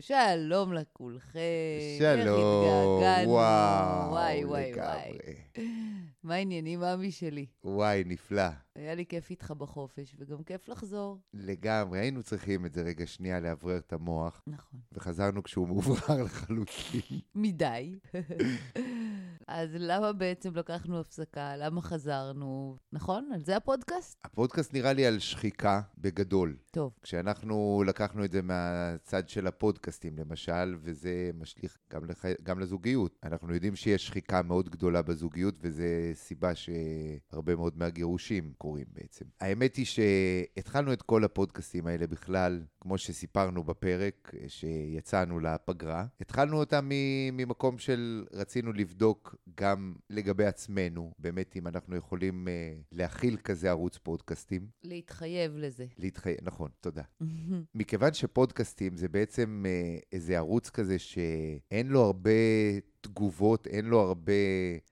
שלום לכולכם. שלום, איך התגעגענו. וואו, וואי, וואי, לגמרי. וואי. מה העניינים, אבי שלי? וואי, נפלא. היה לי כיף איתך בחופש, וגם כיף לחזור. לגמרי, היינו צריכים את זה רגע שנייה לאוורר את המוח, נכון. וחזרנו כשהוא מאוברר לחלוטין. מדי. אז למה בעצם לקחנו הפסקה? למה חזרנו? נכון? על זה הפודקאסט? הפודקאסט נראה לי על שחיקה בגדול. טוב. כשאנחנו לקחנו את זה מהצד של הפודקאסטים, למשל, וזה משליך גם, לח... גם לזוגיות. אנחנו יודעים שיש שחיקה מאוד גדולה בזוגיות, וזו סיבה שהרבה מאוד מהגירושים קורים בעצם. האמת היא שהתחלנו את כל הפודקאסטים האלה בכלל, כמו שסיפרנו בפרק, שיצאנו לפגרה. התחלנו אותם ממקום של רצינו לבדוק גם לגבי עצמנו, באמת אם אנחנו יכולים uh, להכיל כזה ערוץ פודקאסטים. להתחייב לזה. להתחייב, נכון, תודה. מכיוון שפודקאסטים זה בעצם אה, איזה ערוץ כזה שאין לו הרבה תגובות, אין לו הרבה...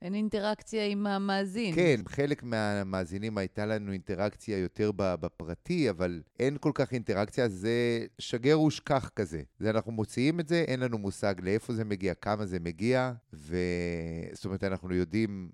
אין אינטראקציה עם המאזין. כן, חלק מהמאזינים הייתה לנו אינטראקציה יותר בפרטי, אבל אין כל כך אינטראקציה, זה שגר ושכח כזה. זה אנחנו מוציאים את זה, אין לנו מושג לאיפה זה מגיע, כמה זה מגיע, ו... זאת אומרת, אנחנו יודעים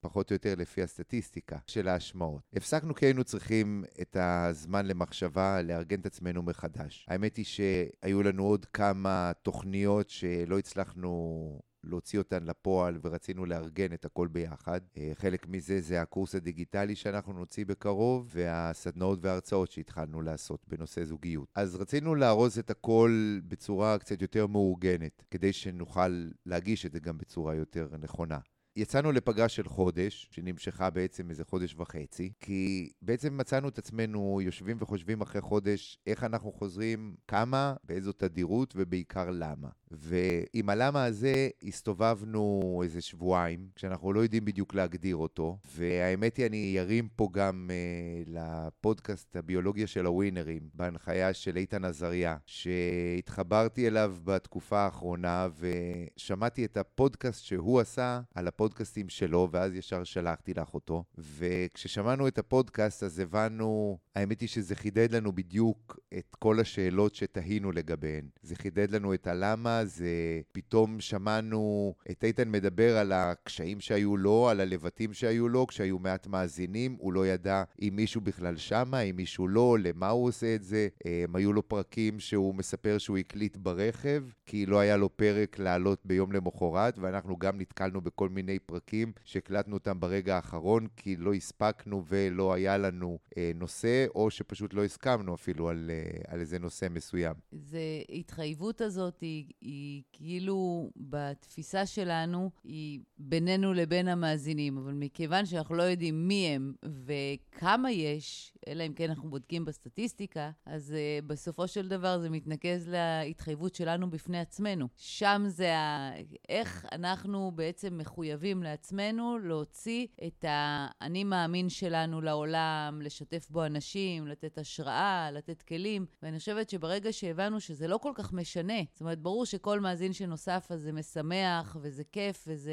פחות או יותר לפי הסטטיסטיקה של ההשמעות. הפסקנו כי היינו צריכים את הזמן למחשבה, לארגן את עצמנו מחדש. האמת היא שהיו לנו עוד כמה תוכניות שלא הצלחנו... להוציא אותן לפועל ורצינו לארגן את הכל ביחד. חלק מזה זה הקורס הדיגיטלי שאנחנו נוציא בקרוב, והסדנאות וההרצאות שהתחלנו לעשות בנושא זוגיות. אז רצינו לארוז את הכל בצורה קצת יותר מאורגנת, כדי שנוכל להגיש את זה גם בצורה יותר נכונה. יצאנו לפגרה של חודש, שנמשכה בעצם איזה חודש וחצי, כי בעצם מצאנו את עצמנו יושבים וחושבים אחרי חודש איך אנחנו חוזרים, כמה, באיזו תדירות ובעיקר למה. ועם הלמה הזה הסתובבנו איזה שבועיים, כשאנחנו לא יודעים בדיוק להגדיר אותו, והאמת היא, אני ארים פה גם uh, לפודקאסט הביולוגיה של הווינרים, בהנחיה של איתן עזריה, שהתחברתי אליו בתקופה האחרונה, ושמעתי את הפודקאסט שהוא עשה על הפודקאסטים שלו, ואז ישר שלחתי לך אותו. וכששמענו את הפודקאסט, אז הבנו, האמת היא שזה חידד לנו בדיוק את כל השאלות שתהינו לגביהן. זה חידד לנו את הלמה, זה פתאום שמענו את איתן מדבר על הקשיים שהיו לו, על הלבטים שהיו לו, כשהיו מעט מאזינים, הוא לא ידע אם מישהו בכלל שמה, אם מישהו לא, למה הוא עושה את זה. הם היו לו פרקים שהוא מספר שהוא הקליט ברכב, כי לא היה לו פרק לעלות ביום למחרת, ואנחנו גם נתקלנו בכל מיני פרקים שהקלטנו אותם ברגע האחרון, כי לא הספקנו ולא היה לנו אה, נושא, או שפשוט לא הסכמנו אפילו על, אה, על איזה נושא מסוים. זה התחייבות הזאת היא כאילו בתפיסה שלנו, היא בינינו לבין המאזינים, אבל מכיוון שאנחנו לא יודעים מי הם וכמה יש, אלא אם כן אנחנו בודקים בסטטיסטיקה, אז uh, בסופו של דבר זה מתנקז להתחייבות שלנו בפני עצמנו. שם זה ה... איך אנחנו בעצם מחויבים לעצמנו להוציא את האני מאמין שלנו לעולם, לשתף בו אנשים, לתת השראה, לתת כלים. ואני חושבת שברגע שהבנו שזה לא כל כך משנה, זאת אומרת, ברור שכל מאזין שנוסף אז זה משמח וזה כיף וזה...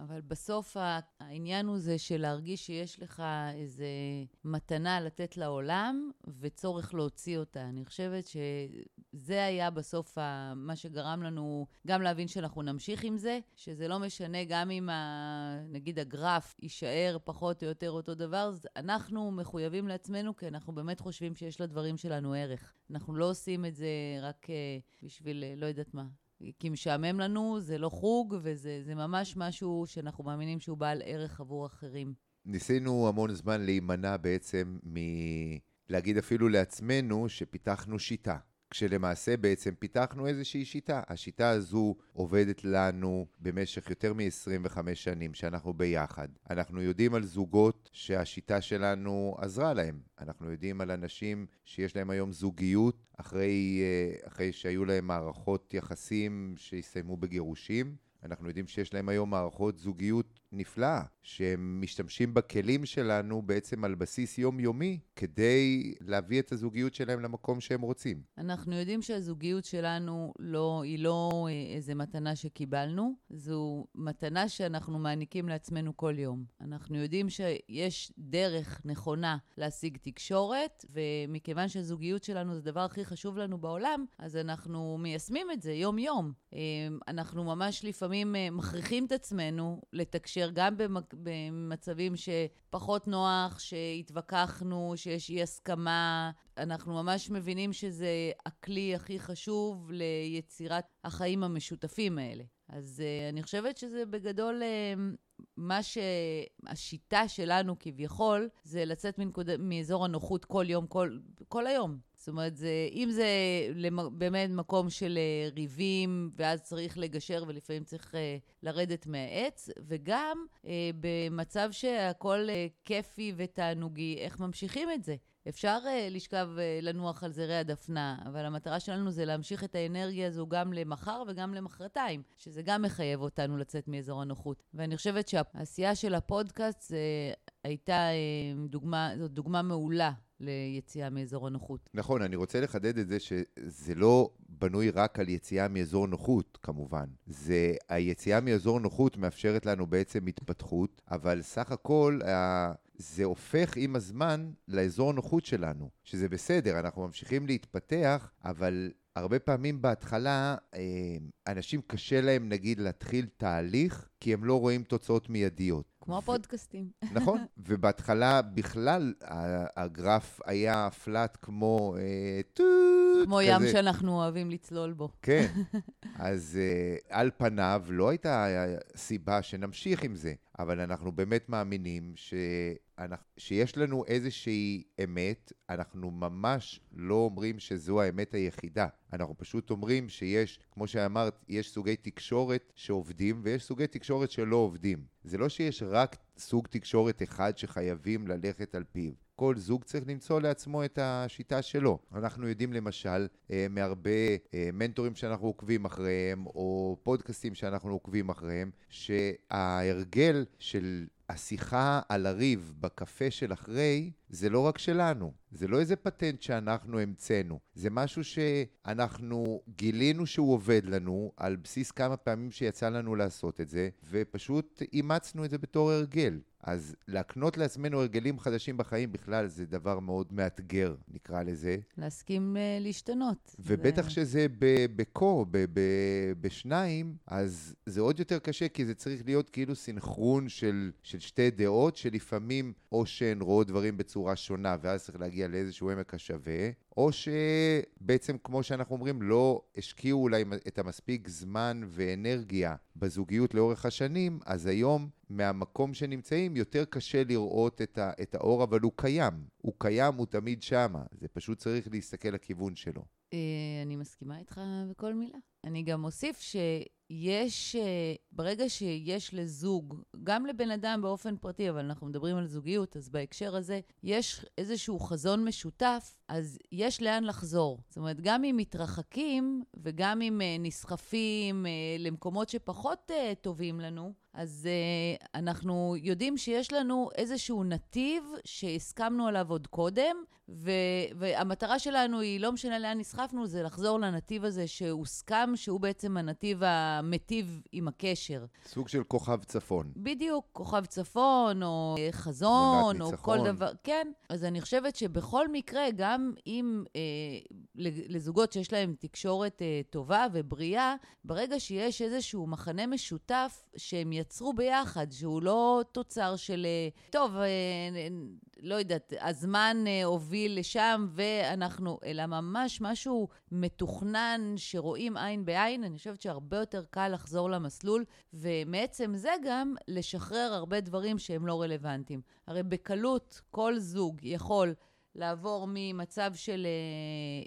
אבל בסוף העניין הוא זה של להרגיש שיש לך איזה מתנה לתת לעולם וצורך להוציא אותה. אני חושבת שזה היה בסוף מה שגרם לנו גם להבין שאנחנו נמשיך עם זה, שזה לא משנה גם אם ה, נגיד הגרף יישאר פחות או יותר אותו דבר, אנחנו מחויבים לעצמנו כי אנחנו באמת חושבים שיש לדברים שלנו ערך. אנחנו לא עושים את זה רק בשביל לא יודעת מה. כי משעמם לנו, זה לא חוג, וזה ממש משהו שאנחנו מאמינים שהוא בעל ערך עבור אחרים. ניסינו המון זמן להימנע בעצם מלהגיד אפילו לעצמנו שפיתחנו שיטה. כשלמעשה בעצם פיתחנו איזושהי שיטה. השיטה הזו עובדת לנו במשך יותר מ-25 שנים שאנחנו ביחד. אנחנו יודעים על זוגות שהשיטה שלנו עזרה להם. אנחנו יודעים על אנשים שיש להם היום זוגיות אחרי, אחרי שהיו להם מערכות יחסים שהסתיימו בגירושים. אנחנו יודעים שיש להם היום מערכות זוגיות נפלאה, שהם משתמשים בכלים שלנו בעצם על בסיס יומיומי, כדי להביא את הזוגיות שלהם למקום שהם רוצים. אנחנו יודעים שהזוגיות שלנו לא, היא לא אה, איזה מתנה שקיבלנו, זו מתנה שאנחנו מעניקים לעצמנו כל יום. אנחנו יודעים שיש דרך נכונה להשיג תקשורת, ומכיוון שהזוגיות שלנו זה הדבר הכי חשוב לנו בעולם, אז אנחנו מיישמים את זה יום-יום. אה, אנחנו ממש לפעמים אה, מכריחים את עצמנו לתקשר גם במצבים שפחות נוח, שהתווכחנו, שיש אי הסכמה. אנחנו ממש מבינים שזה הכלי הכי חשוב ליצירת החיים המשותפים האלה. אז uh, אני חושבת שזה בגדול uh, מה שהשיטה שלנו כביכול, זה לצאת מנקוד... מאזור הנוחות כל יום, כל, כל היום. זאת אומרת, זה, אם זה למ, באמת מקום של uh, ריבים, ואז צריך לגשר ולפעמים צריך uh, לרדת מהעץ, וגם uh, במצב שהכל uh, כיפי ותענוגי, איך ממשיכים את זה. אפשר לשכב, לנוח על זרי הדפנה, אבל המטרה שלנו זה להמשיך את האנרגיה הזו גם למחר וגם למחרתיים, שזה גם מחייב אותנו לצאת מאזור הנוחות. ואני חושבת שהעשייה של הפודקאסט זה הייתה דוגמה, זאת דוגמה מעולה ליציאה מאזור הנוחות. נכון, אני רוצה לחדד את זה שזה לא בנוי רק על יציאה מאזור נוחות, כמובן. זה, היציאה מאזור נוחות מאפשרת לנו בעצם התפתחות, אבל סך הכל זה הופך עם הזמן לאזור הנוחות שלנו, שזה בסדר, אנחנו ממשיכים להתפתח, אבל הרבה פעמים בהתחלה, אה, אנשים קשה להם נגיד להתחיל תהליך, כי הם לא רואים תוצאות מיידיות. כמו הפודקאסטים. נכון, ובהתחלה בכלל הגרף היה פלאט כמו אה, טוט. כמו ים שאנחנו אוהבים לצלול בו. כן, אז אה, על פניו לא הייתה סיבה שנמשיך עם זה, אבל אנחנו באמת מאמינים ש... שיש לנו איזושהי אמת, אנחנו ממש לא אומרים שזו האמת היחידה. אנחנו פשוט אומרים שיש, כמו שאמרת, יש סוגי תקשורת שעובדים ויש סוגי תקשורת שלא עובדים. זה לא שיש רק סוג תקשורת אחד שחייבים ללכת על פיו. כל זוג צריך למצוא לעצמו את השיטה שלו. אנחנו יודעים למשל אה, מהרבה אה, מנטורים שאנחנו עוקבים אחריהם, או פודקאסטים שאנחנו עוקבים אחריהם, שההרגל של השיחה על הריב בקפה של אחרי, זה לא רק שלנו. זה לא איזה פטנט שאנחנו המצאנו. זה משהו שאנחנו גילינו שהוא עובד לנו על בסיס כמה פעמים שיצא לנו לעשות את זה, ופשוט אימצנו את זה בתור הרגל. אז להקנות לעצמנו הרגלים חדשים בחיים בכלל זה דבר מאוד מאתגר, נקרא לזה. להסכים uh, להשתנות. ובטח זה... שזה בקור, בשניים, אז זה עוד יותר קשה, כי זה צריך להיות כאילו סינכרון של, של שתי דעות, שלפעמים או שהן רואות דברים בצורה שונה, ואז צריך להגיע לאיזשהו עמק השווה, או שבעצם, כמו שאנחנו אומרים, לא השקיעו אולי את המספיק זמן ואנרגיה בזוגיות לאורך השנים, אז היום, מהמקום שנמצאים, יותר קשה לראות את, ה, את האור, אבל הוא קיים. הוא קיים, הוא תמיד שמה. זה פשוט צריך להסתכל לכיוון שלו. אה, אני מסכימה איתך בכל מילה. אני גם אוסיף שיש, אה, ברגע שיש לזוג, גם לבן אדם באופן פרטי, אבל אנחנו מדברים על זוגיות, אז בהקשר הזה, יש איזשהו חזון משותף, אז יש לאן לחזור. זאת אומרת, גם אם מתרחקים וגם אם אה, נסחפים למקומות שפחות טובים לנו, אז uh, אנחנו יודעים שיש לנו איזשהו נתיב שהסכמנו עליו עוד קודם, ו- והמטרה שלנו היא, לא משנה לאן נסחפנו, זה לחזור לנתיב הזה שהוסכם, שהוא בעצם הנתיב המטיב עם הקשר. סוג של כוכב צפון. בדיוק, כוכב צפון, או חזון, או כל דבר. כן, אז אני חושבת שבכל מקרה, גם אם אה, לזוגות שיש להם תקשורת אה, טובה ובריאה, ברגע שיש איזשהו מחנה משותף שהם יצרו ביחד, שהוא לא תוצר של, אה, טוב, אה, לא יודעת, הזמן אה, הוביל לשם ואנחנו, אלא ממש משהו מתוכנן שרואים עין בעין, אני חושבת שהרבה יותר קל לחזור למסלול, ומעצם זה גם לשחרר הרבה דברים שהם לא רלוונטיים. הרי בקלות כל זוג יכול לעבור ממצב של,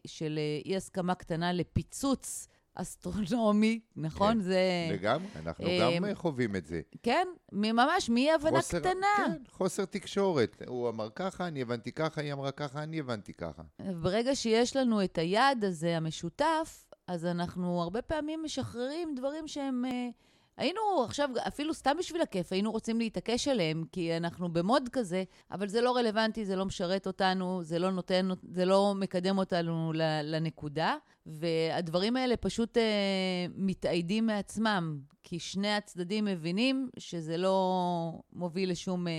של אי-הסכמה קטנה לפיצוץ. אסטרונומי, נכון? כן, זה... לגמרי, אנחנו אה, גם חווים את זה. כן, ממש מאי-הבנה קטנה. כן, חוסר תקשורת. הוא אמר ככה, אני הבנתי ככה, היא אמרה ככה, אני הבנתי ככה. ברגע שיש לנו את היעד הזה, המשותף, אז אנחנו הרבה פעמים משחררים דברים שהם... אה, היינו עכשיו, אפילו סתם בשביל הכיף, היינו רוצים להתעקש עליהם, כי אנחנו במוד כזה, אבל זה לא רלוונטי, זה לא משרת אותנו, זה לא נותן, זה לא מקדם אותנו לנקודה, והדברים האלה פשוט אה, מתאיידים מעצמם, כי שני הצדדים מבינים שזה לא מוביל לשום אה,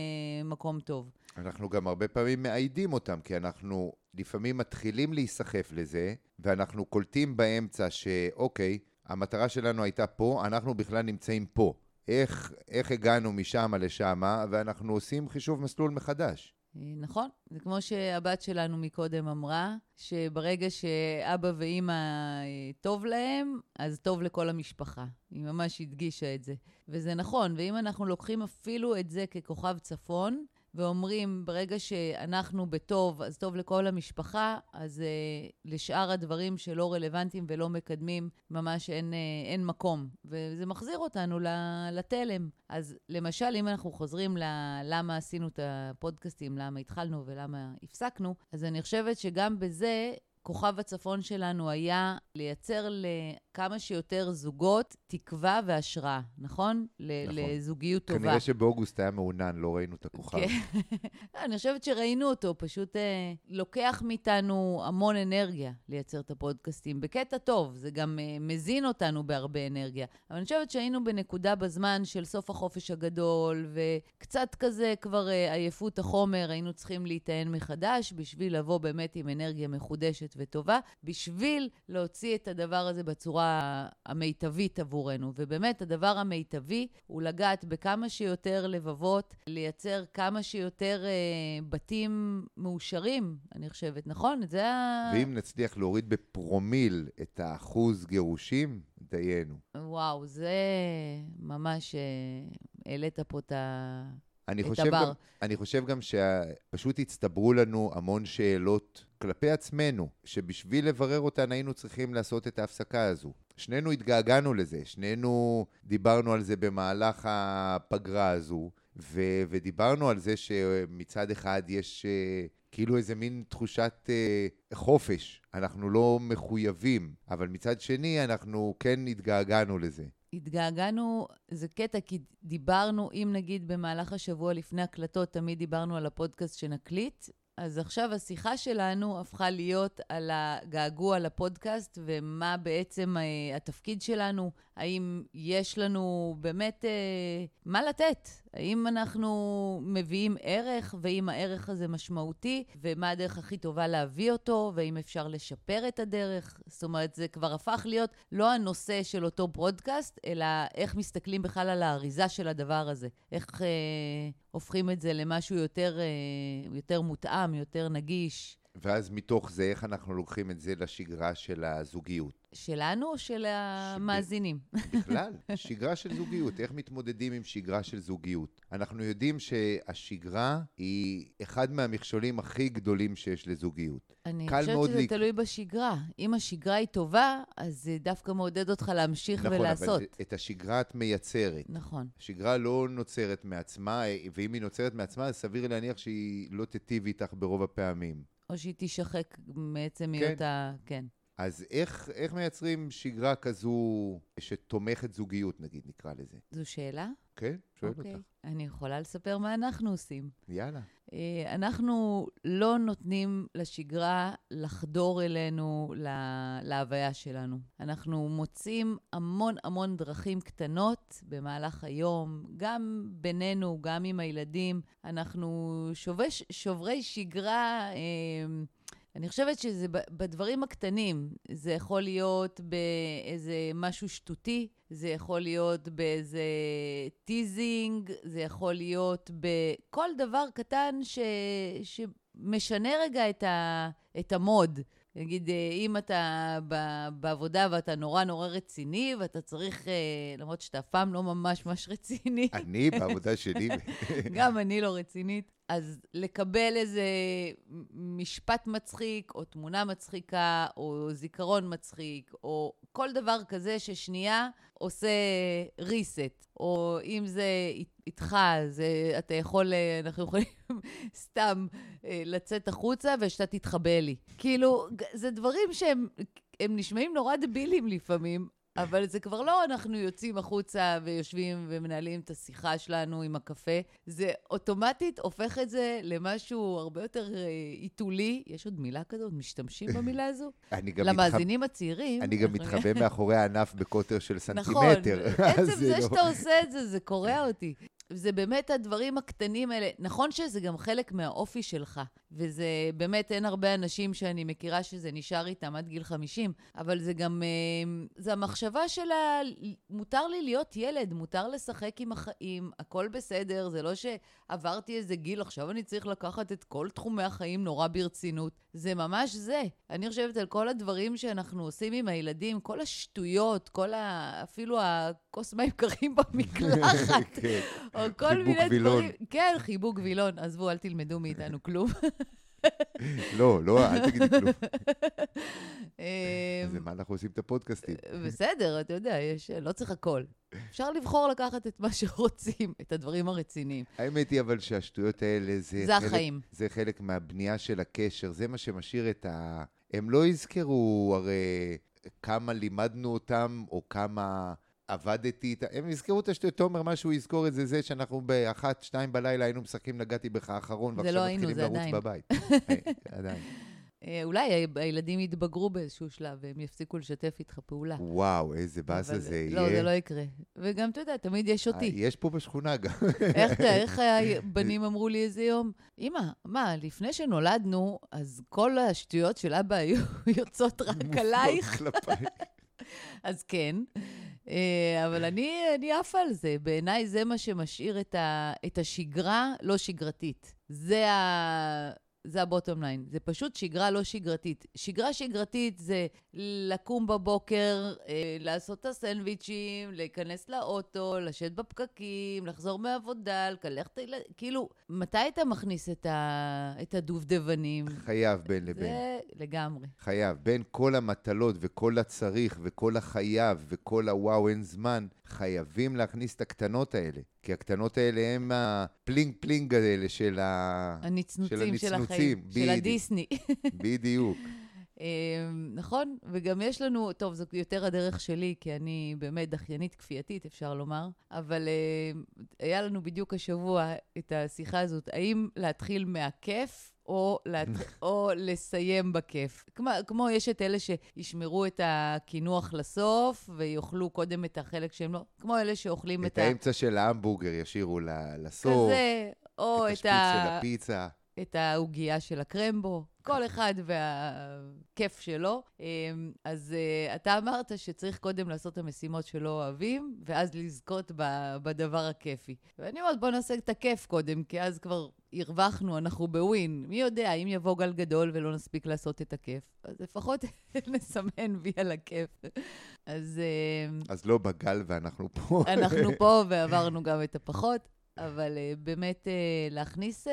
מקום טוב. אנחנו גם הרבה פעמים מאיידים אותם, כי אנחנו לפעמים מתחילים להיסחף לזה, ואנחנו קולטים באמצע שאוקיי, המטרה שלנו הייתה פה, אנחנו בכלל נמצאים פה. איך, איך הגענו משם לשם, ואנחנו עושים חישוב מסלול מחדש. נכון, זה כמו שהבת שלנו מקודם אמרה, שברגע שאבא ואימא אה, טוב להם, אז טוב לכל המשפחה. היא ממש הדגישה את זה. וזה נכון, ואם אנחנו לוקחים אפילו את זה ככוכב צפון, ואומרים, ברגע שאנחנו בטוב, אז טוב לכל המשפחה, אז uh, לשאר הדברים שלא רלוונטיים ולא מקדמים, ממש אין, uh, אין מקום. וזה מחזיר אותנו לתלם. אז למשל, אם אנחנו חוזרים ללמה עשינו את הפודקאסטים, למה התחלנו ולמה הפסקנו, אז אני חושבת שגם בזה כוכב הצפון שלנו היה לייצר לכמה שיותר זוגות תקווה והשראה, נכון? נכון. לזוגיות טובה. כנראה שבאוגוסט היה מעונן, לא ראינו את הכוכב. כן. אני חושבת שראינו אותו, פשוט אה, לוקח מאיתנו המון אנרגיה לייצר את הפודקאסטים. בקטע טוב, זה גם אה, מזין אותנו בהרבה אנרגיה. אבל אני חושבת שהיינו בנקודה בזמן של סוף החופש הגדול, וקצת כזה כבר אה, עייפות החומר, היינו צריכים להיטען מחדש בשביל לבוא באמת עם אנרגיה מחודשת וטובה, בשביל להוציא את הדבר הזה בצורה המיטבית עבורנו. ובאמת, הדבר המיטבי הוא לגעת בכמה שיותר לבבות, לייצר כמה שיותר אה, בתים מאושרים, אני חושבת, נכון? זה ה... ואם נצליח להוריד בפרומיל את האחוז גירושים, דיינו. וואו, זה ממש... אה, העלית פה את ה... אני חושב, גם, אני חושב גם שפשוט הצטברו לנו המון שאלות כלפי עצמנו, שבשביל לברר אותן היינו צריכים לעשות את ההפסקה הזו. שנינו התגעגענו לזה, שנינו דיברנו על זה במהלך הפגרה הזו, ו- ודיברנו על זה שמצד אחד יש uh, כאילו איזה מין תחושת uh, חופש, אנחנו לא מחויבים, אבל מצד שני אנחנו כן התגעגענו לזה. התגעגענו, זה קטע, כי דיברנו, אם נגיד במהלך השבוע לפני הקלטות, תמיד דיברנו על הפודקאסט שנקליט, אז עכשיו השיחה שלנו הפכה להיות על הגעגוע לפודקאסט ומה בעצם אה, התפקיד שלנו, האם יש לנו באמת אה, מה לתת, האם אנחנו מביאים ערך, ואם הערך הזה משמעותי, ומה הדרך הכי טובה להביא אותו, ואם אפשר לשפר את הדרך. זאת אומרת, זה כבר הפך להיות לא הנושא של אותו ברודקאסט, אלא איך מסתכלים בכלל על האריזה של הדבר הזה. איך אה, הופכים את זה למשהו יותר, אה, יותר מותאם, יותר נגיש. ואז מתוך זה, איך אנחנו לוקחים את זה לשגרה של הזוגיות? שלנו או של המאזינים? בכלל, שגרה של זוגיות. איך מתמודדים עם שגרה של זוגיות? אנחנו יודעים שהשגרה היא אחד מהמכשולים הכי גדולים שיש לזוגיות. אני חושבת שזה לי... תלוי בשגרה. אם השגרה היא טובה, אז זה דווקא מעודד אותך להמשיך נכון, ולעשות. נכון, אבל את השגרה את מייצרת. נכון. השגרה לא נוצרת מעצמה, ואם היא נוצרת מעצמה, אז סביר להניח שהיא לא תיטיב איתך ברוב הפעמים. או שהיא תישחק מעצם כן. היותה, כן. אז איך, איך מייצרים שגרה כזו שתומכת זוגיות, נגיד, נקרא לזה? זו שאלה? כן, שואל okay. אוקיי. אותך. אני יכולה לספר מה אנחנו עושים. יאללה. אה, אנחנו לא נותנים לשגרה לחדור אלינו, לה, להוויה שלנו. אנחנו מוצאים המון המון דרכים קטנות במהלך היום, גם בינינו, גם עם הילדים. אנחנו שובש, שוברי שגרה... אה, אני חושבת שזה בדברים הקטנים. זה יכול להיות באיזה משהו שטותי, זה יכול להיות באיזה teasing, זה יכול להיות בכל דבר קטן ש, שמשנה רגע את, ה, את ה mood. נגיד, אה, אם אתה בעבודה ואתה נורא נורא רציני, ואתה צריך, אה, למרות שאתה אף פעם לא ממש ממש רציני. אני בעבודה שלי. גם אני לא רצינית. אז לקבל איזה משפט מצחיק, או תמונה מצחיקה, או זיכרון מצחיק, או כל דבר כזה ששנייה עושה reset. או אם זה איתך, זה, אתה יכול, אנחנו יכולים סתם אה, לצאת החוצה ושאתה תתחבא לי. כאילו, זה דברים שהם נשמעים נורא דבילים לפעמים, אבל זה כבר לא אנחנו יוצאים החוצה ויושבים ומנהלים את השיחה שלנו עם הקפה, זה אוטומטית הופך את זה למשהו הרבה יותר אה, עיתולי. יש עוד מילה כזאת? משתמשים במילה הזו? אני גם למאזינים הצעירים. אני גם מתחבא מאחורי הענף בקוטר של נכון, סנטימטר. עצם אז זה לא- שאתה עושה את זה, זה קורע אותי. זה באמת הדברים הקטנים האלה. נכון שזה גם חלק מהאופי שלך, וזה באמת, אין הרבה אנשים שאני מכירה שזה נשאר איתם עד גיל 50, אבל זה גם, אה, זה המחשבה של ה... מותר לי להיות ילד, מותר לשחק עם החיים, הכל בסדר, זה לא שעברתי איזה גיל, עכשיו אני צריך לקחת את כל תחומי החיים נורא ברצינות. זה ממש זה. אני חושבת על כל הדברים שאנחנו עושים עם הילדים, כל השטויות, כל ה... אפילו הכוס מים קרים במקלחת. כן. או כל חיבוק מיני וילון. דברים. כן, חיבוק וילון. עזבו, אל תלמדו מאיתנו כלום. לא, לא, אל תגידי כלום. אמ, אז למה אנחנו עושים את הפודקאסטים? בסדר, אתה יודע, יש, לא צריך הכל. אפשר לבחור לקחת את מה שרוצים, את הדברים הרציניים. האמת היא אבל שהשטויות האלה זה... זה חלק- החיים. זה חלק מהבנייה של הקשר, זה מה שמשאיר את ה... הם לא יזכרו הרי כמה לימדנו אותם, או כמה עבדתי איתם, הם יזכרו את השטויות. תומר, מה שהוא יזכור את זה, זה שאנחנו באחת, שתיים בלילה היינו משחקים נגעתי בך האחרון, ועכשיו לא מתחילים לרוץ עדיין. בבית. אה, עדיין. אה, אולי הילדים יתבגרו באיזשהו שלב והם יפסיקו לשתף איתך פעולה. וואו, איזה באסה זה לא, יהיה. זה לא יקרה. וגם, אתה יודע, תמיד יש אה, אותי. יש פה בשכונה גם. איך איך הבנים אמרו לי איזה יום? אמא, מה, לפני שנולדנו, אז כל השטויות של אבא היו יוצאות רק עלייך? אז כן. אה, אבל אני, אני עפה על זה. בעיניי זה מה שמשאיר את, ה, את השגרה לא שגרתית. זה ה... זה הבוטום ליין, זה פשוט שגרה לא שגרתית. שגרה שגרתית זה לקום בבוקר, אה, לעשות את הסנדוויצ'ים, להיכנס לאוטו, לשבת בפקקים, לחזור מהעבודה, לקלח את הילדים, כאילו, מתי אתה מכניס את, ה, את הדובדבנים? חייב בין לבין. זה לגמרי. חייב. בין כל המטלות וכל הצריך וכל החייב וכל הוואו אין זמן, חייבים להכניס את הקטנות האלה. כי הקטנות האלה הם ה bling bling האלה של ה... הנצנוצים של, הנצנוצים, החיים, של בדיוק. הדיסני. בדיוק. אמ, נכון, וגם יש לנו, טוב, זו יותר הדרך שלי, כי אני באמת דחיינית כפייתית, אפשר לומר, אבל אמ, היה לנו בדיוק השבוע את השיחה הזאת, האם להתחיל מהכיף או, להת... או לסיים בכיף. כמו, כמו יש את אלה שישמרו את הקינוח לסוף ויאכלו קודם את החלק שהם לא, כמו אלה שאוכלים את, את האמצע של ההמבורגר ישאירו לסוף, כזה, או את את, השפיץ של ה... הפיצה. את העוגייה של הקרמבו, כל אחד והכיף שלו. אמ, אז אה, אתה אמרת שצריך קודם לעשות את המשימות שלא אוהבים, ואז לזכות בדבר הכיפי. ואני אומרת, בוא נעשה את הכיף קודם, כי אז כבר הרווחנו, אנחנו בווין. מי יודע, אם יבוא גל גדול ולא נספיק לעשות את הכיף, אז לפחות נסמן וי על הכיף. אז אמ, אז לא בגל ואנחנו פה. אנחנו פה ועברנו גם את הפחות, אבל uh, באמת uh, להכניס uh,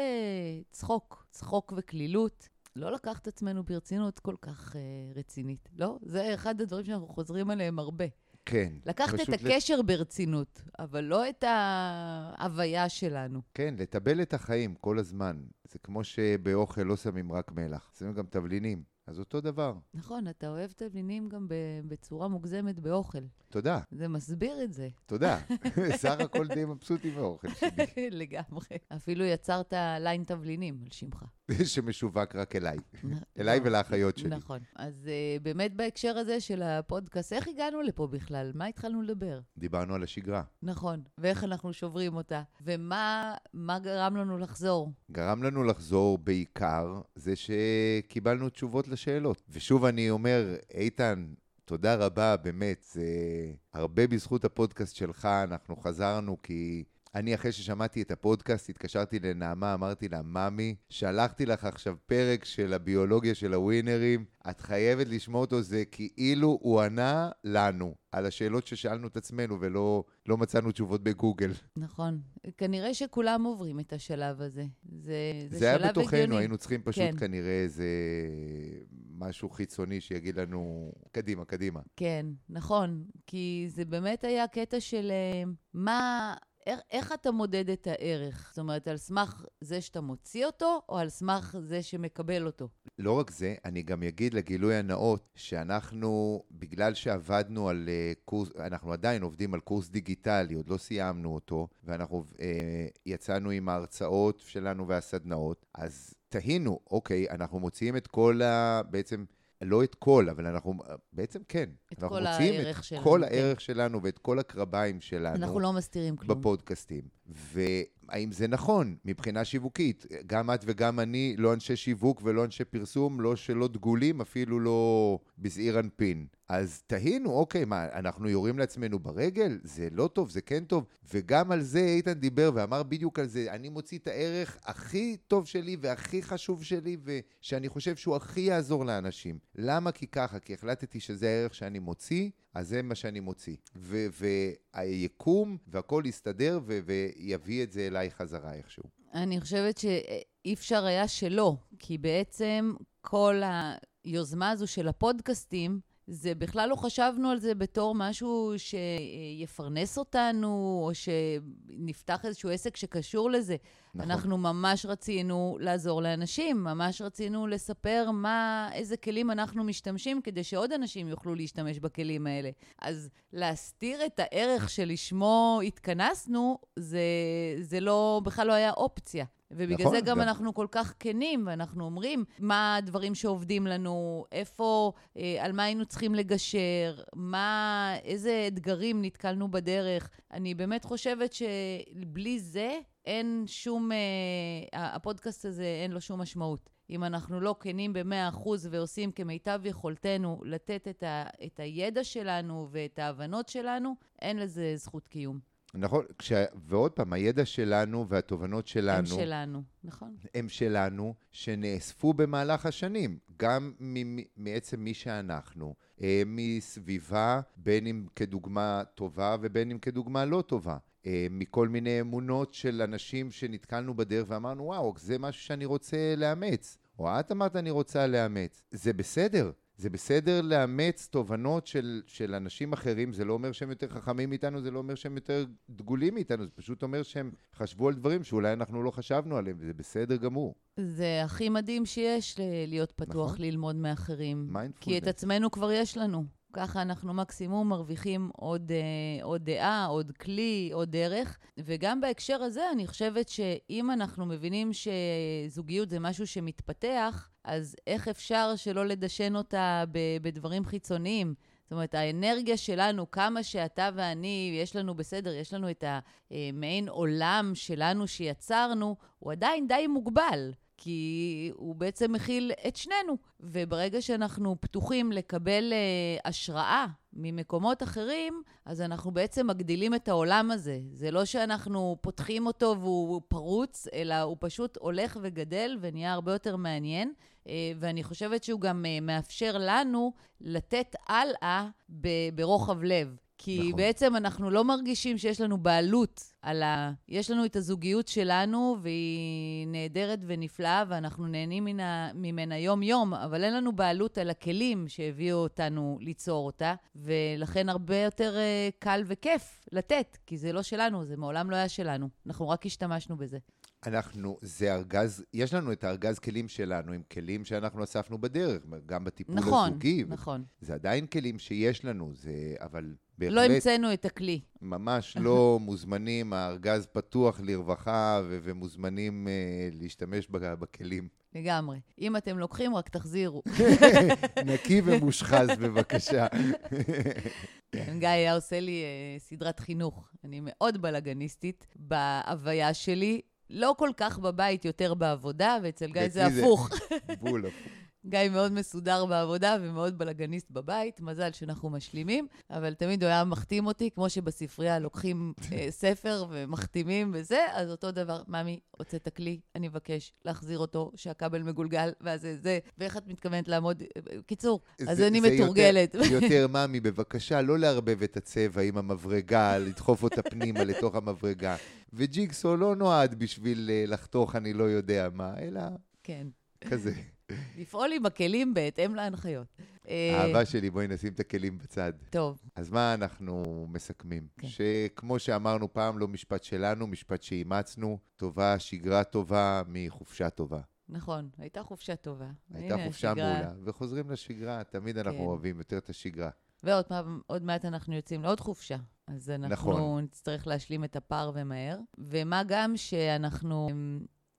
צחוק, צחוק וקלילות. לא לקח את עצמנו ברצינות כל כך uh, רצינית, לא? זה אחד הדברים שאנחנו חוזרים עליהם הרבה. כן. לקחת את פשוט לת- הקשר ברצינות, אבל לא את ההוויה שלנו. כן, לטבל את החיים כל הזמן. זה כמו שבאוכל לא שמים רק מלח, שמים גם תבלינים. אז אותו דבר. נכון, אתה אוהב תבלינים גם בצורה מוגזמת באוכל. תודה, זה מסביר את זה. תודה. סך הכל די מבסוטי מהאוכל שלי, לגמרי. אפילו יצרת ליין תבלינים על שמך. שמשווק רק אליי. אליי לא, ולאחיות שלי. נכון. אז uh, באמת בהקשר הזה של הפודקאסט, איך הגענו לפה בכלל? מה התחלנו לדבר? דיברנו על השגרה. נכון. ואיך אנחנו שוברים אותה? ומה מה גרם לנו לחזור? גרם לנו לחזור בעיקר זה שקיבלנו תשובות לשאלות. ושוב אני אומר, איתן, תודה רבה, באמת, זה הרבה בזכות הפודקאסט שלך, אנחנו חזרנו כי... אני, אחרי ששמעתי את הפודקאסט, התקשרתי לנעמה, אמרתי לה, ממי, שלחתי לך עכשיו פרק של הביולוגיה של הווינרים, את חייבת לשמוע אותו, זה כאילו הוא ענה לנו על השאלות ששאלנו את עצמנו ולא לא מצאנו תשובות בגוגל. נכון. כנראה שכולם עוברים את השלב הזה. זה, זה, זה היה בתוכנו, הגיוני. היינו צריכים פשוט כן. כנראה איזה משהו חיצוני שיגיד לנו, קדימה, קדימה. כן, נכון. כי זה באמת היה קטע של אה, מה... איך, איך אתה מודד את הערך? זאת אומרת, על סמך זה שאתה מוציא אותו, או על סמך זה שמקבל אותו? לא רק זה, אני גם אגיד לגילוי הנאות, שאנחנו, בגלל שעבדנו על uh, קורס, אנחנו עדיין עובדים על קורס דיגיטלי, עוד לא סיימנו אותו, ואנחנו uh, יצאנו עם ההרצאות שלנו והסדנאות, אז תהינו, אוקיי, אנחנו מוציאים את כל ה... בעצם... לא את כל, אבל אנחנו, בעצם כן. את אנחנו כל מוציאים הערך את שלנו, כל כן. הערך שלנו ואת כל הקרביים שלנו. אנחנו לא מסתירים כלום. בפודקאסטים. והאם זה נכון מבחינה שיווקית? גם את וגם אני לא אנשי שיווק ולא אנשי פרסום, לא שלא דגולים, אפילו לא בזעיר אנפין. אז תהינו, אוקיי, מה, אנחנו יורים לעצמנו ברגל? זה לא טוב, זה כן טוב. וגם על זה איתן דיבר ואמר בדיוק על זה, אני מוציא את הערך הכי טוב שלי והכי חשוב שלי, ושאני חושב שהוא הכי יעזור לאנשים. למה? כי ככה, כי החלטתי שזה הערך שאני מוציא, אז זה מה שאני מוציא. ו- והיקום והכל יסתדר ו- ויביא את זה אליי חזרה איכשהו. אני חושבת שאי אפשר היה שלא, כי בעצם כל היוזמה הזו של הפודקאסטים, זה בכלל לא חשבנו על זה בתור משהו שיפרנס אותנו, או שנפתח איזשהו עסק שקשור לזה. נכון. אנחנו ממש רצינו לעזור לאנשים, ממש רצינו לספר מה, איזה כלים אנחנו משתמשים כדי שעוד אנשים יוכלו להשתמש בכלים האלה. אז להסתיר את הערך שלשמו התכנסנו, זה, זה לא, בכלל לא היה אופציה. ובגלל נכון, זה גם גם- אנחנו כל כך כנים, ואנחנו אומרים מה הדברים שעובדים לנו, איפה, אה, על מה היינו צריכים לגשר, מה, איזה אתגרים נתקלנו בדרך. אני באמת חושבת שבלי זה אין שום, אה, הפודקאסט הזה אין לו שום משמעות. אם אנחנו לא כנים ב-100% ועושים כמיטב יכולתנו לתת את, ה, את הידע שלנו ואת ההבנות שלנו, אין לזה זכות קיום. נכון, כש... ועוד פעם, הידע שלנו והתובנות שלנו, הם שלנו, נכון? הם שלנו, שנאספו במהלך השנים, גם מ- מעצם מי שאנחנו, אה, מסביבה, בין אם כדוגמה טובה ובין אם כדוגמה לא טובה. אה, מכל מיני אמונות של אנשים שנתקלנו בדרך ואמרנו, וואו, זה משהו שאני רוצה לאמץ. או את אמרת אני רוצה לאמץ. זה בסדר. זה בסדר לאמץ תובנות של, של אנשים אחרים, זה לא אומר שהם יותר חכמים מאיתנו, זה לא אומר שהם יותר דגולים מאיתנו, זה פשוט אומר שהם חשבו על דברים שאולי אנחנו לא חשבנו עליהם, וזה בסדר גמור. זה הכי מדהים שיש להיות פתוח נכון. ללמוד מאחרים. מיינדפולנס. כי את עצמנו כבר יש לנו. ככה אנחנו מקסימום מרוויחים עוד, אה, עוד דעה, עוד כלי, עוד דרך. וגם בהקשר הזה, אני חושבת שאם אנחנו מבינים שזוגיות זה משהו שמתפתח, אז איך אפשר שלא לדשן אותה בדברים חיצוניים? זאת אומרת, האנרגיה שלנו, כמה שאתה ואני, יש לנו בסדר, יש לנו את המעין עולם שלנו שיצרנו, הוא עדיין די מוגבל. כי הוא בעצם מכיל את שנינו. וברגע שאנחנו פתוחים לקבל אה, השראה ממקומות אחרים, אז אנחנו בעצם מגדילים את העולם הזה. זה לא שאנחנו פותחים אותו והוא פרוץ, אלא הוא פשוט הולך וגדל ונהיה הרבה יותר מעניין. אה, ואני חושבת שהוא גם אה, מאפשר לנו לתת הלאה ברוחב לב. כי נכון. נכון. בעצם אנחנו לא מרגישים שיש לנו בעלות על ה... יש לנו את הזוגיות שלנו, והיא נהדרת ונפלאה, ואנחנו נהנים מן ממנה יום-יום, אבל אין לנו בעלות על הכלים שהביאו אותנו ליצור אותה, ולכן הרבה יותר אה, קל וכיף לתת, כי זה לא שלנו, זה מעולם לא היה שלנו. אנחנו רק השתמשנו בזה. אנחנו, זה ארגז, יש לנו את הארגז כלים שלנו, עם כלים שאנחנו אספנו בדרך, גם בטיפול נכון, הזוגי. נכון. זה עדיין כלים שיש לנו, זה, אבל בהחלט... לא המצאנו את הכלי. ממש לא מוזמנים, הארגז פתוח לרווחה ו- ומוזמנים uh, להשתמש ב- בכלים. לגמרי. אם אתם לוקחים, רק תחזירו. נקי ומושחז, בבקשה. כן, גיא היה עושה לי אה, סדרת חינוך. אני מאוד בלאגניסטית בהוויה שלי. לא כל כך בבית, יותר בעבודה, ואצל גיא זה- הפוך. בול הפוך. גיא מאוד מסודר בעבודה ומאוד בלאגניסט בבית, מזל שאנחנו משלימים, אבל תמיד הוא היה מחתים אותי, כמו שבספרייה לוקחים אה, ספר ומחתימים וזה, אז אותו דבר, ממי, הוצאת כלי, אני מבקש להחזיר אותו, שהכבל מגולגל, ואז זה זה, ואיך את מתכוונת לעמוד? אה, קיצור, אז זה- אני זה יותר- מתורגלת. יותר, ממי, בבקשה, לא לערבב את הצבע עם המברגה, לדחוף אותה פנימה לתוך המברגה. וג'יגסו לא נועד בשביל אה, לחתוך אני לא יודע מה, אלא כן. כזה. לפעול עם הכלים בהתאם להנחיות. אה, אהבה שלי, בואי נשים את הכלים בצד. טוב, אז מה אנחנו מסכמים? כן. שכמו שאמרנו פעם, לא משפט שלנו, משפט שאימצנו, טובה, שגרה טובה מחופשה טובה. נכון, הייתה חופשה טובה. הייתה חופשה השגרה. מעולה, וחוזרים לשגרה, תמיד אנחנו כן. אוהבים יותר את השגרה. ועוד עוד מעט אנחנו יוצאים לעוד חופשה. אז אנחנו נכון. נצטרך להשלים את הפער ומהר. ומה גם שאנחנו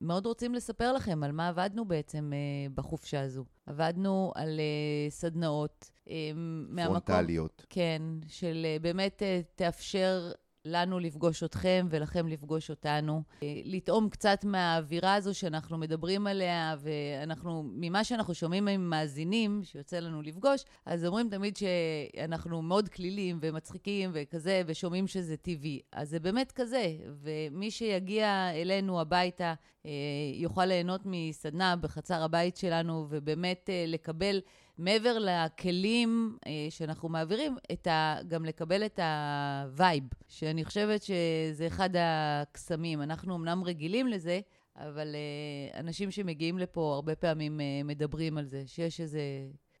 מאוד רוצים לספר לכם על מה עבדנו בעצם אה, בחופשה הזו. עבדנו על אה, סדנאות. אה, מהמקום- פרונטליות. כן, של אה, באמת אה, תאפשר לנו לפגוש אתכם ולכם לפגוש אותנו. אה, לטעום קצת מהאווירה הזו שאנחנו מדברים עליה, ואנחנו, ממה שאנחנו שומעים ממאזינים, שיוצא לנו לפגוש, אז אומרים תמיד שאנחנו מאוד כלילים ומצחיקים וכזה, ושומעים שזה טבעי. אז זה באמת כזה, ומי שיגיע אלינו הביתה אה, יוכל ליהנות מסדנה בחצר הבית שלנו, ובאמת אה, לקבל... מעבר לכלים אה, שאנחנו מעבירים, את ה, גם לקבל את ה vibe, שאני חושבת שזה אחד הקסמים. אנחנו אמנם רגילים לזה, אבל אה, אנשים שמגיעים לפה הרבה פעמים אה, מדברים על זה, שיש איזה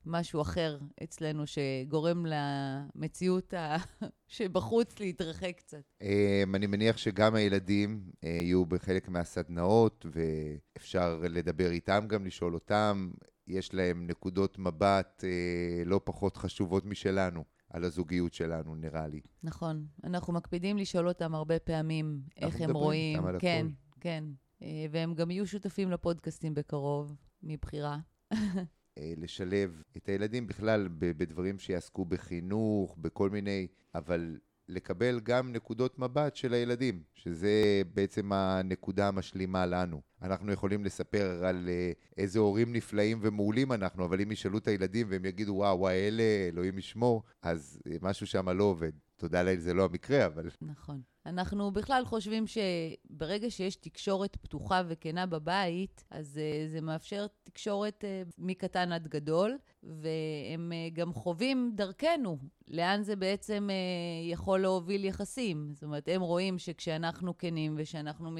משהו אחר אצלנו שגורם למציאות ה... שבחוץ להתרחק קצת. אמ, אני מניח שגם הילדים אה, יהיו בחלק מהסדנאות, ואפשר לדבר איתם גם, לשאול אותם. יש להם נקודות מבט אה, לא פחות חשובות משלנו על הזוגיות שלנו, נראה לי. נכון. אנחנו מקפידים לשאול אותם הרבה פעמים איך אנחנו הם מדברים רואים. איתם על כן, הכל. כן. אה, והם גם יהיו שותפים לפודקאסטים בקרוב, מבחירה. אה, לשלב את הילדים בכלל בדברים שיעסקו בחינוך, בכל מיני, אבל לקבל גם נקודות מבט של הילדים, שזה בעצם הנקודה המשלימה לנו. אנחנו יכולים לספר על אה, איזה הורים נפלאים ומעולים אנחנו, אבל אם ישאלו את הילדים והם יגידו, וואו, וואי, אלה, אלוהים ישמור, אז אה, משהו שם לא עובד. תודה לאל, זה לא המקרה, אבל נכון. אנחנו בכלל חושבים שברגע שיש תקשורת פתוחה וכנה בבית, אז uh, זה מאפשר תקשורת מקטן עד גדול, והם uh, גם חווים דרכנו לאן זה בעצם uh, יכול להוביל יחסים. זאת אומרת, הם רואים שכשאנחנו כנים ושאנחנו,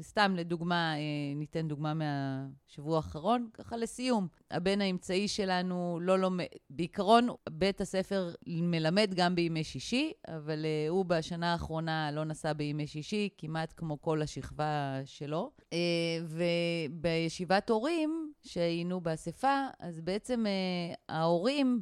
סתם לדוגמה, uh, ניתן דוגמה מהשבוע האחרון, ככה לסיום. הבן האמצעי שלנו לא לומד, בעיקרון בית הספר מלמד גם בימי שישי, אבל uh, הוא בשנה האחרונה לא נסע בימי שישי, כמעט כמו כל השכבה שלו. Uh, ובישיבת הורים, שהיינו באספה, אז בעצם uh, ההורים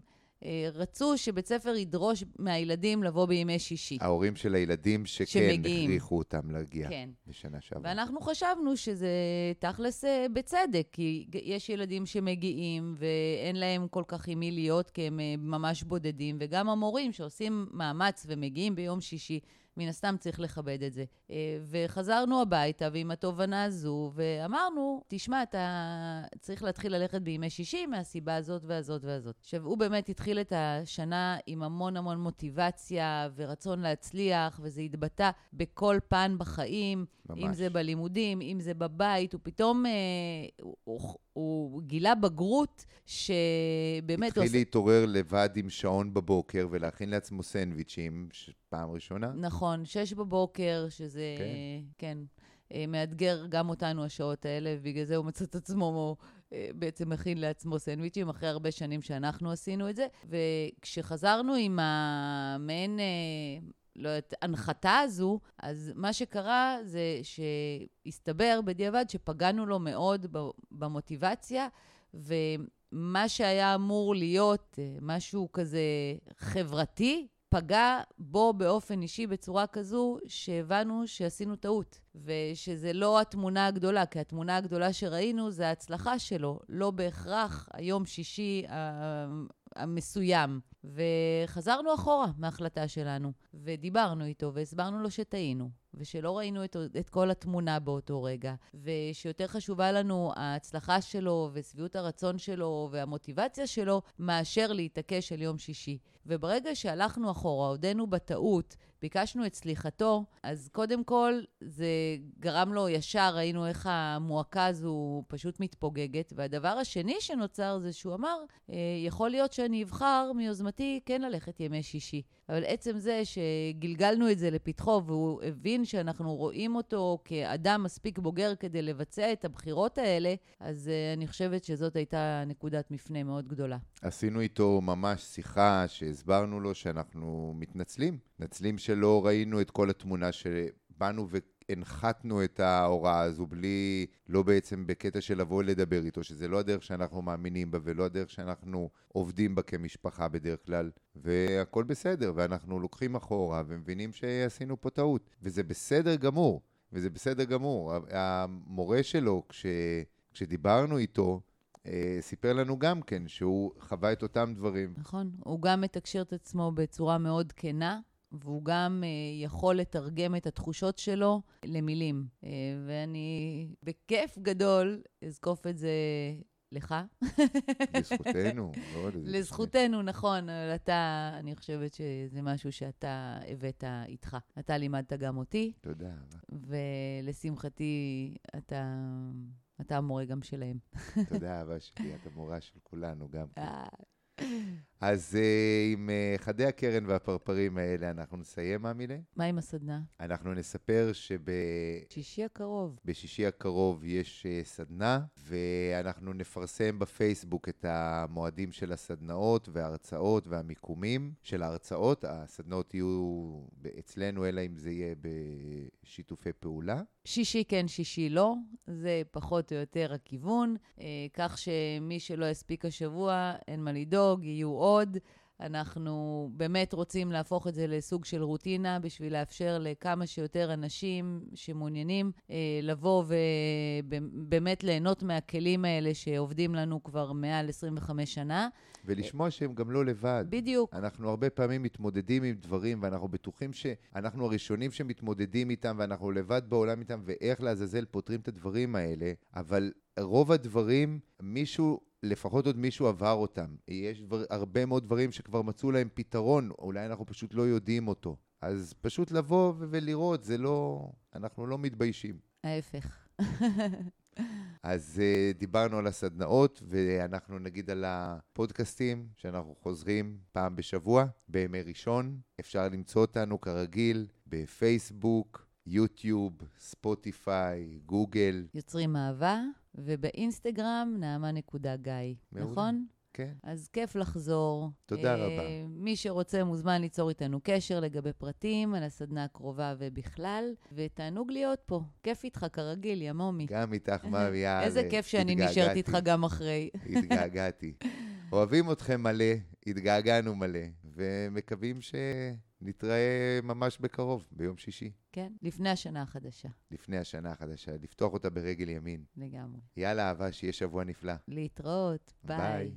רצו שבית ספר ידרוש מהילדים לבוא בימי שישי. ההורים של הילדים שכן שמגיעים. הכריחו אותם להגיע כן. בשנה שעברה. ואנחנו חשבנו שזה תכלס אה, בצדק, כי יש ילדים שמגיעים ואין להם כל כך עם מי להיות, כי הם אה, ממש בודדים, וגם המורים שעושים מאמץ ומגיעים ביום שישי, מן הסתם צריך לכבד את זה. אה, וחזרנו הביתה ועם התובנה הזו, ואמרנו, תשמע, אתה צריך להתחיל ללכת בימי שישי מהסיבה הזאת והזאת והזאת. עכשיו, הוא באמת התחיל את השנה עם המון המון מוטיבציה ורצון להצליח, וזה התבטא בכל פן בחיים. ממש. אם זה בלימודים, אם זה בבית, הוא פתאום, אה, הוא, הוא, גילה בגרות שבאמת... התחיל עושה- להתעורר לבד עם שעון בבוקר ולהכין לעצמו סנדוויצ'ים, ש- פעם ראשונה. נכון, שש בבוקר, שזה, כן. כן, אה, מאתגר גם אותנו השעות האלה, ובגלל זה הוא מצא את עצמו אה, בעצם מכין לעצמו סנדוויצ'ים, אחרי הרבה שנים שאנחנו עשינו את זה. וכשחזרנו עם המעין... אה, לא יודעת, הנחתה הזו, אז מה שקרה זה שהסתבר בדיעבד שפגענו לו מאוד במוטיבציה, ומה שהיה אמור להיות משהו כזה חברתי, פגע בו באופן אישי בצורה כזו שהבנו שעשינו טעות, ושזה לא התמונה הגדולה, כי התמונה הגדולה שראינו זה ההצלחה שלו, לא בהכרח היום שישי ה- המסוים. וחזרנו אחורה מההחלטה שלנו, ודיברנו איתו והסברנו לו שטעינו, ושלא ראינו את, את כל התמונה באותו רגע, ושיותר חשובה לנו ההצלחה שלו ושביעות הרצון שלו והמוטיבציה שלו, מאשר להתעקש על יום שישי. וברגע שהלכנו אחורה, הודינו בטעות, ביקשנו את סליחתו, אז קודם כל זה גרם לו ישר, ראינו איך המועקה הזו פשוט מתפוגגת. והדבר השני שנוצר זה שהוא אמר, "אה, יכול להיות שאני אבחר מיוזמתי כן ללכת ימי שישי. אבל עצם זה שגלגלנו את זה לפתחו והוא הבין שאנחנו רואים אותו כאדם מספיק בוגר כדי לבצע את הבחירות האלה, אז uh, אני חושבת שזאת הייתה נקודת מפנה מאוד גדולה. עשינו איתו ממש שיחה שהסברנו לו שאנחנו מתנצלים. מתנצלים שלא ראינו את כל התמונה שבאנו ו... הנחתנו את ההוראה הזו בלי, לא בעצם בקטע של לבוא לדבר איתו, שזה לא הדרך שאנחנו מאמינים בה ולא הדרך שאנחנו עובדים בה כמשפחה בדרך כלל, והכל בסדר, ואנחנו לוקחים אחורה ומבינים שעשינו פה טעות, וזה בסדר גמור, וזה בסדר גמור. המורה שלו, כש, כשדיברנו איתו, אה, סיפר לנו גם כן שהוא חווה את אותם דברים. נכון, הוא גם מתקשר את עצמו בצורה מאוד כנה. והוא גם uh, יכול לתרגם את התחושות שלו למילים. Uh, ואני בכיף גדול אזקוף את זה לך. לזכותנו, מאוד. לזכותנו, נכון, אבל אתה, אני חושבת שזה משהו שאתה הבאת איתך. אתה לימדת גם אותי. תודה. ולשמחתי, אתה... אתה המורה גם שלהם. תודה, אבא שלי, את המורה של כולנו גם. אה, אז uh, עם uh, חדי הקרן והפרפרים האלה אנחנו נסיים, מאמילה. מה עם הסדנה? אנחנו נספר שב... שישי הקרוב. בשישי הקרוב יש uh, סדנה, ואנחנו נפרסם בפייסבוק את המועדים של הסדנאות וההרצאות והמיקומים של ההרצאות. הסדנאות יהיו אצלנו, אלא אם זה יהיה בשיתופי פעולה. שישי כן, שישי לא, זה פחות או יותר הכיוון, כך שמי שלא יספיק השבוע, אין מה לדאוג, יהיו עוד. אנחנו באמת רוצים להפוך את זה לסוג של רוטינה בשביל לאפשר לכמה שיותר אנשים שמעוניינים אה, לבוא ובאמת ליהנות מהכלים האלה שעובדים לנו כבר מעל 25 שנה. ולשמוע שהם גם לא לבד. בדיוק. אנחנו הרבה פעמים מתמודדים עם דברים, ואנחנו בטוחים שאנחנו הראשונים שמתמודדים איתם, ואנחנו לבד בעולם איתם, ואיך לעזאזל פותרים את הדברים האלה, אבל רוב הדברים, מישהו לפחות עוד מישהו עבר אותם. יש דבר, הרבה מאוד דברים שכבר מצאו להם פתרון, אולי אנחנו פשוט לא יודעים אותו. אז פשוט לבוא ולראות, זה לא... אנחנו לא מתביישים. ההפך. אז uh, דיברנו על הסדנאות, ואנחנו נגיד על הפודקאסטים, שאנחנו חוזרים פעם בשבוע, בימי ראשון. אפשר למצוא אותנו כרגיל בפייסבוק, יוטיוב, ספוטיפיי, גוגל. יוצרים אהבה. ובאינסטגרם, נעמה.גיא, נכון? כן. אז כיף לחזור. תודה uh, רבה. מי שרוצה מוזמן ליצור איתנו קשר לגבי פרטים על הסדנה הקרובה ובכלל, ותענוג להיות פה. כיף איתך כרגיל, יא מומי. גם איתך, יאללה. איזה כיף שאני נשארת איתך גם אחרי. התגעגעתי. אוהבים אתכם מלא, התגעגענו מלא, ומקווים ש... נתראה ממש בקרוב, ביום שישי. כן, לפני השנה החדשה. לפני השנה החדשה, לפתוח אותה ברגל ימין. לגמרי. יאללה, אהבה, שיהיה שבוע נפלא. להתראות, ביי. ביי.